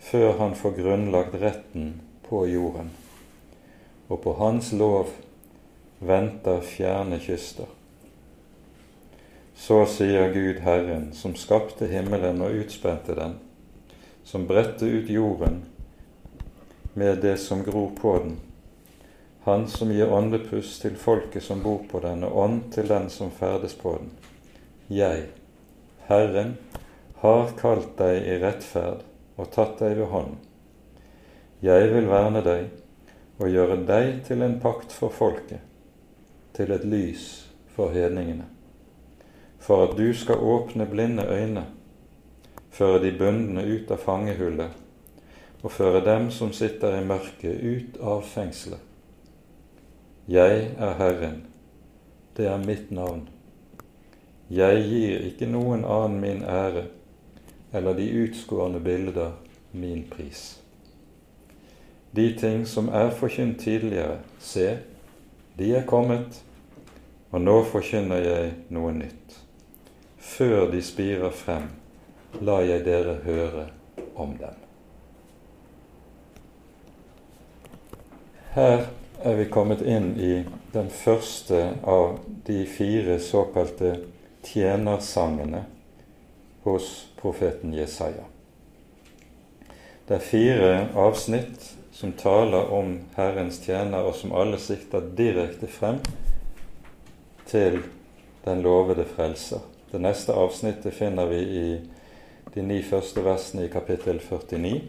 før han får grunnlagt retten på jorden. Og på hans lov venter fjerne kyster. Så sier Gud Herren, som skapte himmelen og utspente den, som bredte ut jorden med det som gror på den. Han som gir åndepust til folket som bor på den, og ånd til den som ferdes på den. Jeg, Herren, har kalt deg i rettferd og tatt deg ved hånden. Jeg vil verne deg og gjøre deg til en pakt for folket, til et lys for hedningene, for at du skal åpne blinde øyne, føre de bundne ut av fangehullet og føre dem som sitter i mørket, ut av fengselet. Jeg er Herren, det er mitt navn. Jeg gir ikke noen annen min ære eller de utskårne bilder min pris. De ting som er forkynt tidligere, se, de er kommet, og nå forkynner jeg noe nytt. Før de spirer frem, la jeg dere høre om dem. Her er vi kommet inn i den første av de fire såkalte tjenersangene hos profeten Jesaja. Det er fire avsnitt som taler om Herrens tjener, og som alle sikter direkte frem til den lovede frelser. Det neste avsnittet finner vi i de ni første versene i kapittel 49.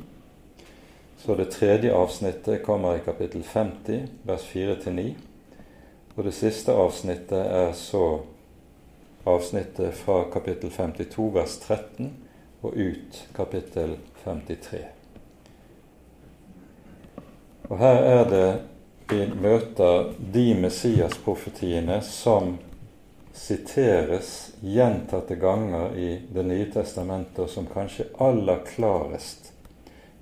Så det tredje avsnittet kommer i kapittel 50, vers 4-9. Og det siste avsnittet er så avsnittet fra kapittel 52, vers 13, og ut kapittel 53. Og her er det vi møter de Messias-profetiene som siteres gjentatte ganger i Det nye testamentet, og som kanskje aller klarest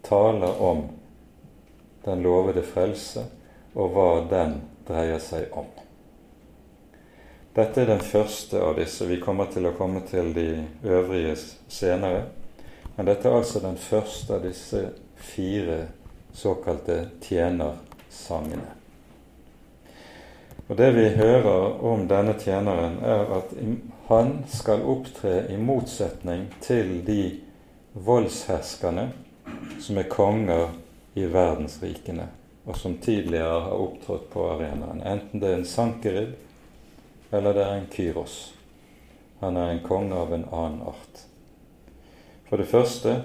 taler om den lovede frelse og hva den dreier seg om. Dette er den første av disse. Vi kommer til å komme til de øvrige senere. Men dette er altså den første av disse fire såkalte tjenersangene. Og Det vi hører om denne tjeneren, er at han skal opptre i motsetning til de voldsherskerne som er konger i verdensrikene, og som tidligere har opptrådt på arenaen. Enten det er en Sankerib eller det er en Kyros. Han er en konge av en annen art. For det første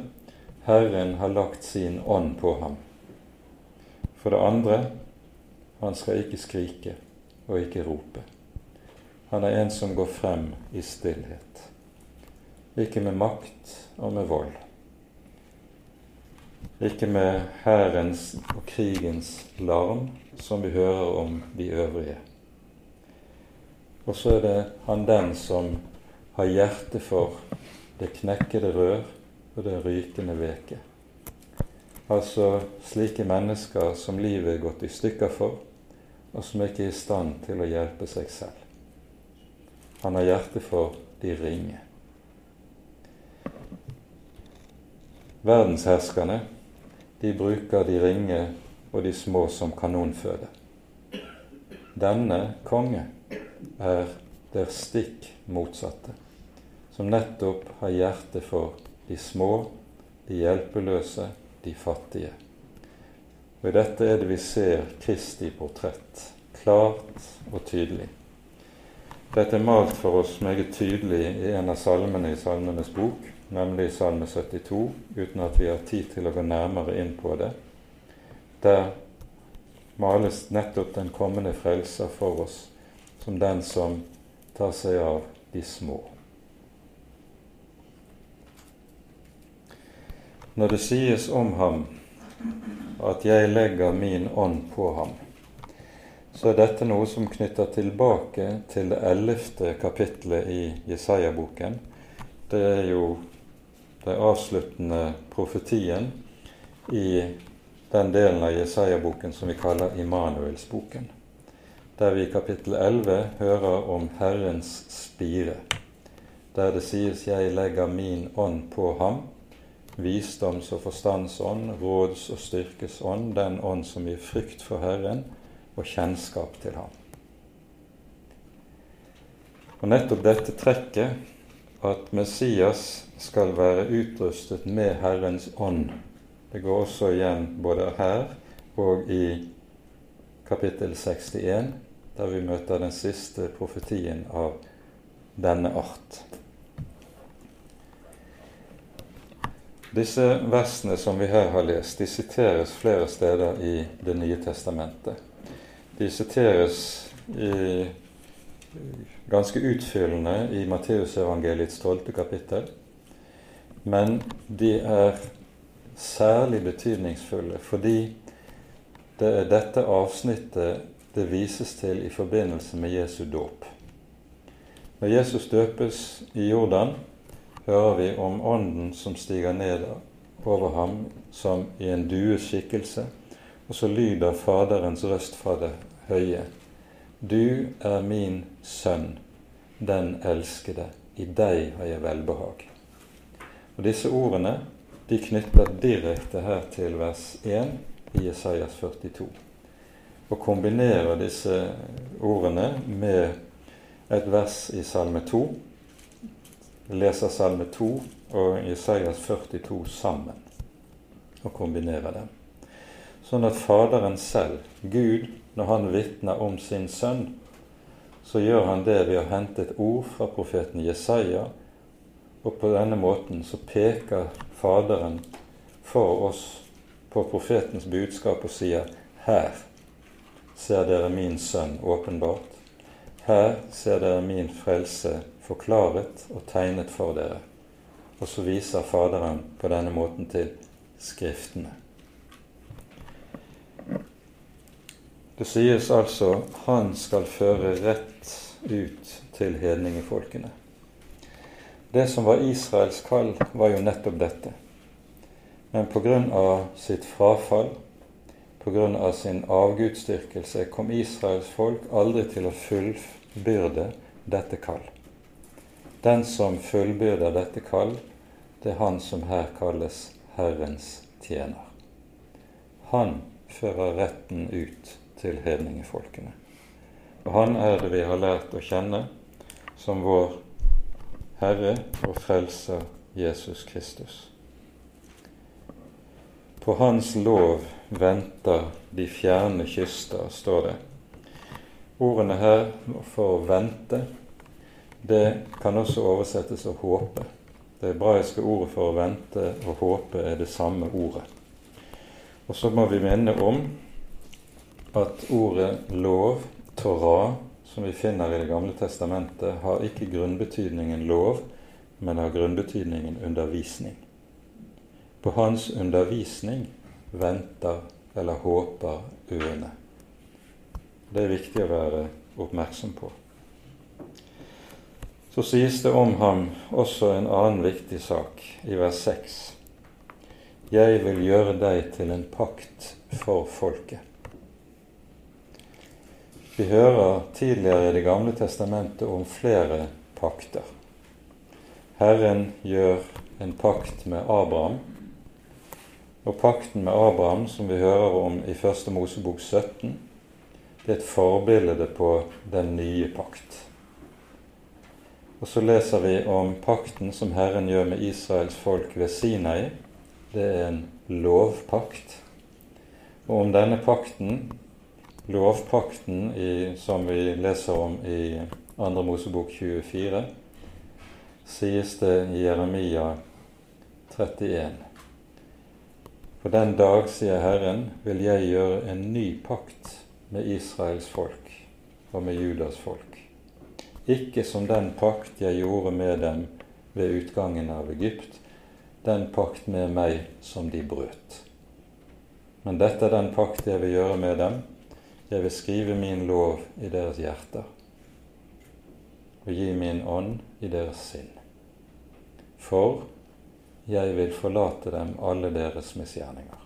Herren har lagt sin ånd på ham. For det andre han skal ikke skrike og ikke rope. Han er en som går frem i stillhet, ikke med makt og med vold. Ikke med hærens og krigens larm, som vi hører om de øvrige. Og så er det han den som har hjerte for det knekkede rør og det rykende veke. Altså slike mennesker som livet er gått i stykker for, og som ikke er i stand til å hjelpe seg selv. Han har hjerte for de ringe. Verdensherskerne de bruker de ringe og de små som kanonføde. Denne konge er der stikk motsatte, som nettopp har hjerte for de små, de hjelpeløse, de fattige. Og I dette er det vi ser Kristi portrett, klart og tydelig. Dette er malt for oss meget tydelig i en av salmene i Salmenes bok, nemlig Salme 72, uten at vi har tid til å gå nærmere inn på det. Der males nettopp den kommende frelser for oss som den som tar seg av de små. Når det sies om ham at 'jeg legger min ånd på ham', så er dette noe som knytter tilbake til det ellevte kapitlet i Jesaja-boken. Det er jo den avsluttende profetien i den delen av Jesaja-boken som vi kaller Immanuelsboken, der vi i kapittel 11 hører om Herrens spire, der det sies 'Jeg legger min ånd på ham', visdoms- og forstandsånd, råds- og styrkesånd, den ånd som gir frykt for Herren og kjennskap til ham. Og nettopp dette trekket at Messias skal være utrustet med Herrens ånd. Det går også igjen både her og i kapittel 61, der vi møter den siste profetien av denne art. Disse versene som vi her har lest, de siteres flere steder i Det nye testamentet. De siteres i, ganske utfyllende i Matteusevangeliets tolvte kapittel, men de er særlig betydningsfulle fordi det er dette avsnittet det vises til i forbindelse med Jesu dåp. Når Jesus døpes i Jordan, hører vi om Ånden som stiger ned over ham som i en dues skikkelse, og så lyder Faderens røst fra det høye. Du er min sønn, den elskede. I deg har jeg velbehag. Og Disse ordene de knytter direkte her til vers 1 i Jesajas 42, og kombinerer disse ordene med et vers i Salme 2. Leser Salme 2 og Jesajas 42 sammen og kombinerer dem. Sånn at Faderen selv, Gud, når han vitner om sin sønn, så gjør han det ved å hente et ord fra profeten Jesaja, og på denne måten så peker Faderen for oss på profetens budskap og sier her ser dere min sønn åpenbart. Her ser dere min frelse forklaret og tegnet for dere. Og så viser Faderen på denne måten til Skriftene. Det sies altså 'Han skal føre rett ut til hedningefolkene'. Det som var Israels kall, var jo nettopp dette. Men av sitt frafall, av sin avgudsdyrkelse, kom Israels folk aldri til å fullbyrde dette kall. Den som fullbyrder dette kall, det er han som her kalles Herrens tjener. Han fører retten ut til hedningefolkene. Og han er det vi har lært å kjenne som vår Herre og Frelser Jesus Kristus. På Hans lov venter de fjerne kyster, står det. Ordene her for vente, det kan også oversettes å håpe. Det hebraiske ordet for å vente og håpe er det samme ordet. Og så må vi minne om at ordet lov, Torah, som vi finner i Det gamle testamentet, har ikke grunnbetydningen lov, men har grunnbetydningen undervisning. På hans undervisning venter eller håper øene. Det er viktig å være oppmerksom på. Så sies det om ham også en annen viktig sak i vers 6. Jeg vil gjøre deg til en pakt for folket. Vi hører tidligere i Det gamle testamentet om flere pakter. Herren gjør en pakt med Abraham. Og pakten med Abraham, som vi hører om i Første Mosebok 17, det er et forbilde på den nye pakt. Og så leser vi om pakten som Herren gjør med Israels folk ved Sinai. Det er en lovpakt. Og om denne pakten lovpakten i, som vi leser om i 2. Mosebok 24, sies det i Jeremia 31. På den dag, sier Herren, vil jeg gjøre en ny pakt med Israels folk og med Judas folk. Ikke som den pakt jeg gjorde med dem ved utgangen av Egypt, den pakt med meg som de brøt. Men dette er den pakt jeg vil gjøre med dem, jeg vil skrive min lov i deres hjerter og gi min ånd i deres sinn. For jeg vil forlate dem alle deres misgjerninger.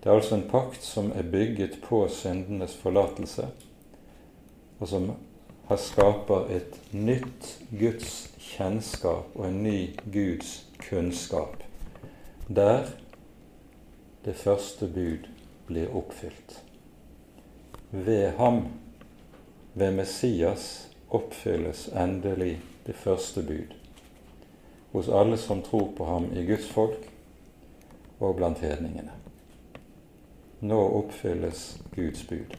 Det er altså en pakt som er bygget på syndenes forlatelse, og som har skaper et nytt Guds kjennskap og en ny Guds kunnskap, der det første bud blir oppfylt. Ved ham, ved Messias, oppfylles endelig det første bud hos alle som tror på ham i Guds folk og blant hedningene. Nå oppfylles Guds bud.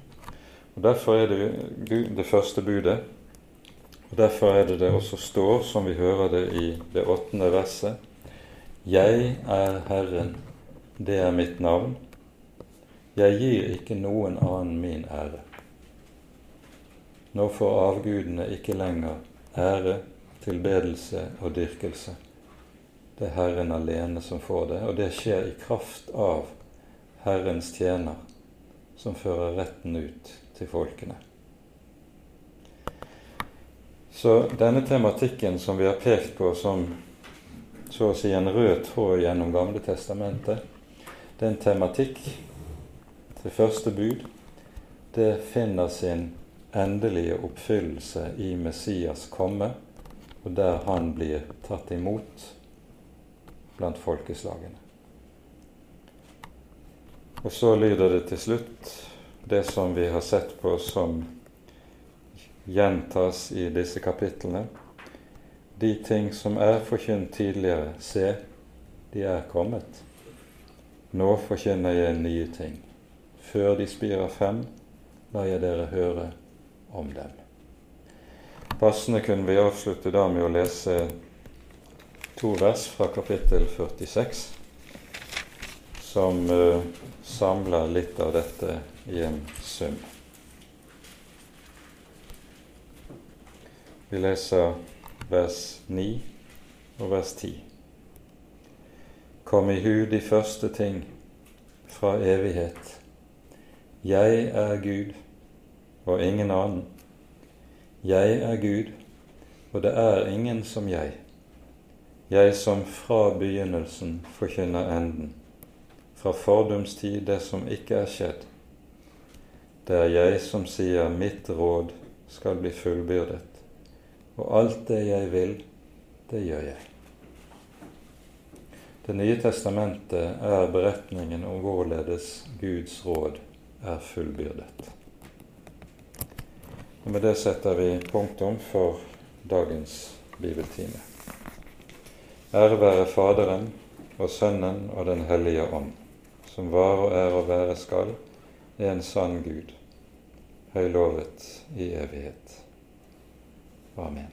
Og Derfor er det det første budet. Og Derfor er det det også står, som vi hører det i det åttende verset. Jeg er Herren, det er mitt navn. Jeg gir ikke noen annen min ære. Nå får avgudene ikke lenger ære, tilbedelse og dyrkelse. Det er Herren alene som får det, og det skjer i kraft av Herrens tjener, som fører retten ut til folkene. Så denne tematikken som vi har pekt på som så å si en rød tråd gjennom Gamle testamentet, det er en tematikk til første bud. Det finner sin endelige oppfyllelse i Messias komme, og der han blir tatt imot blant folkeslagene. Og så lyder det til slutt det som vi har sett på som gjentas i disse kapitlene. De ting som er forkynt tidligere, se, de er kommet. Nå forkynner jeg nye ting. Før de spirer frem, lar jeg dere høre om dem. Passende kunne vi avslutte da med å lese to vers fra kapittel 46, som uh, samler litt av dette i en sum. Vi leser vers 9 og vers 10. Kom i hu de første ting fra evighet. Jeg er Gud og ingen annen. Jeg er Gud, og det er ingen som jeg. Jeg som fra begynnelsen forkynner enden, fra fordumstid det som ikke er skjedd. Det er jeg som sier mitt råd skal bli fullbyrdet, og alt det jeg vil, det gjør jeg. Det nye testamentet er beretningen om hvorledes Guds råd er fullbyrdet. Og Med det setter vi punktum for dagens bibeltime. Ære være Faderen og Sønnen og Den hellige ånd, som var og er og være skal, en sann Gud, høy lovet i evighet. Amen.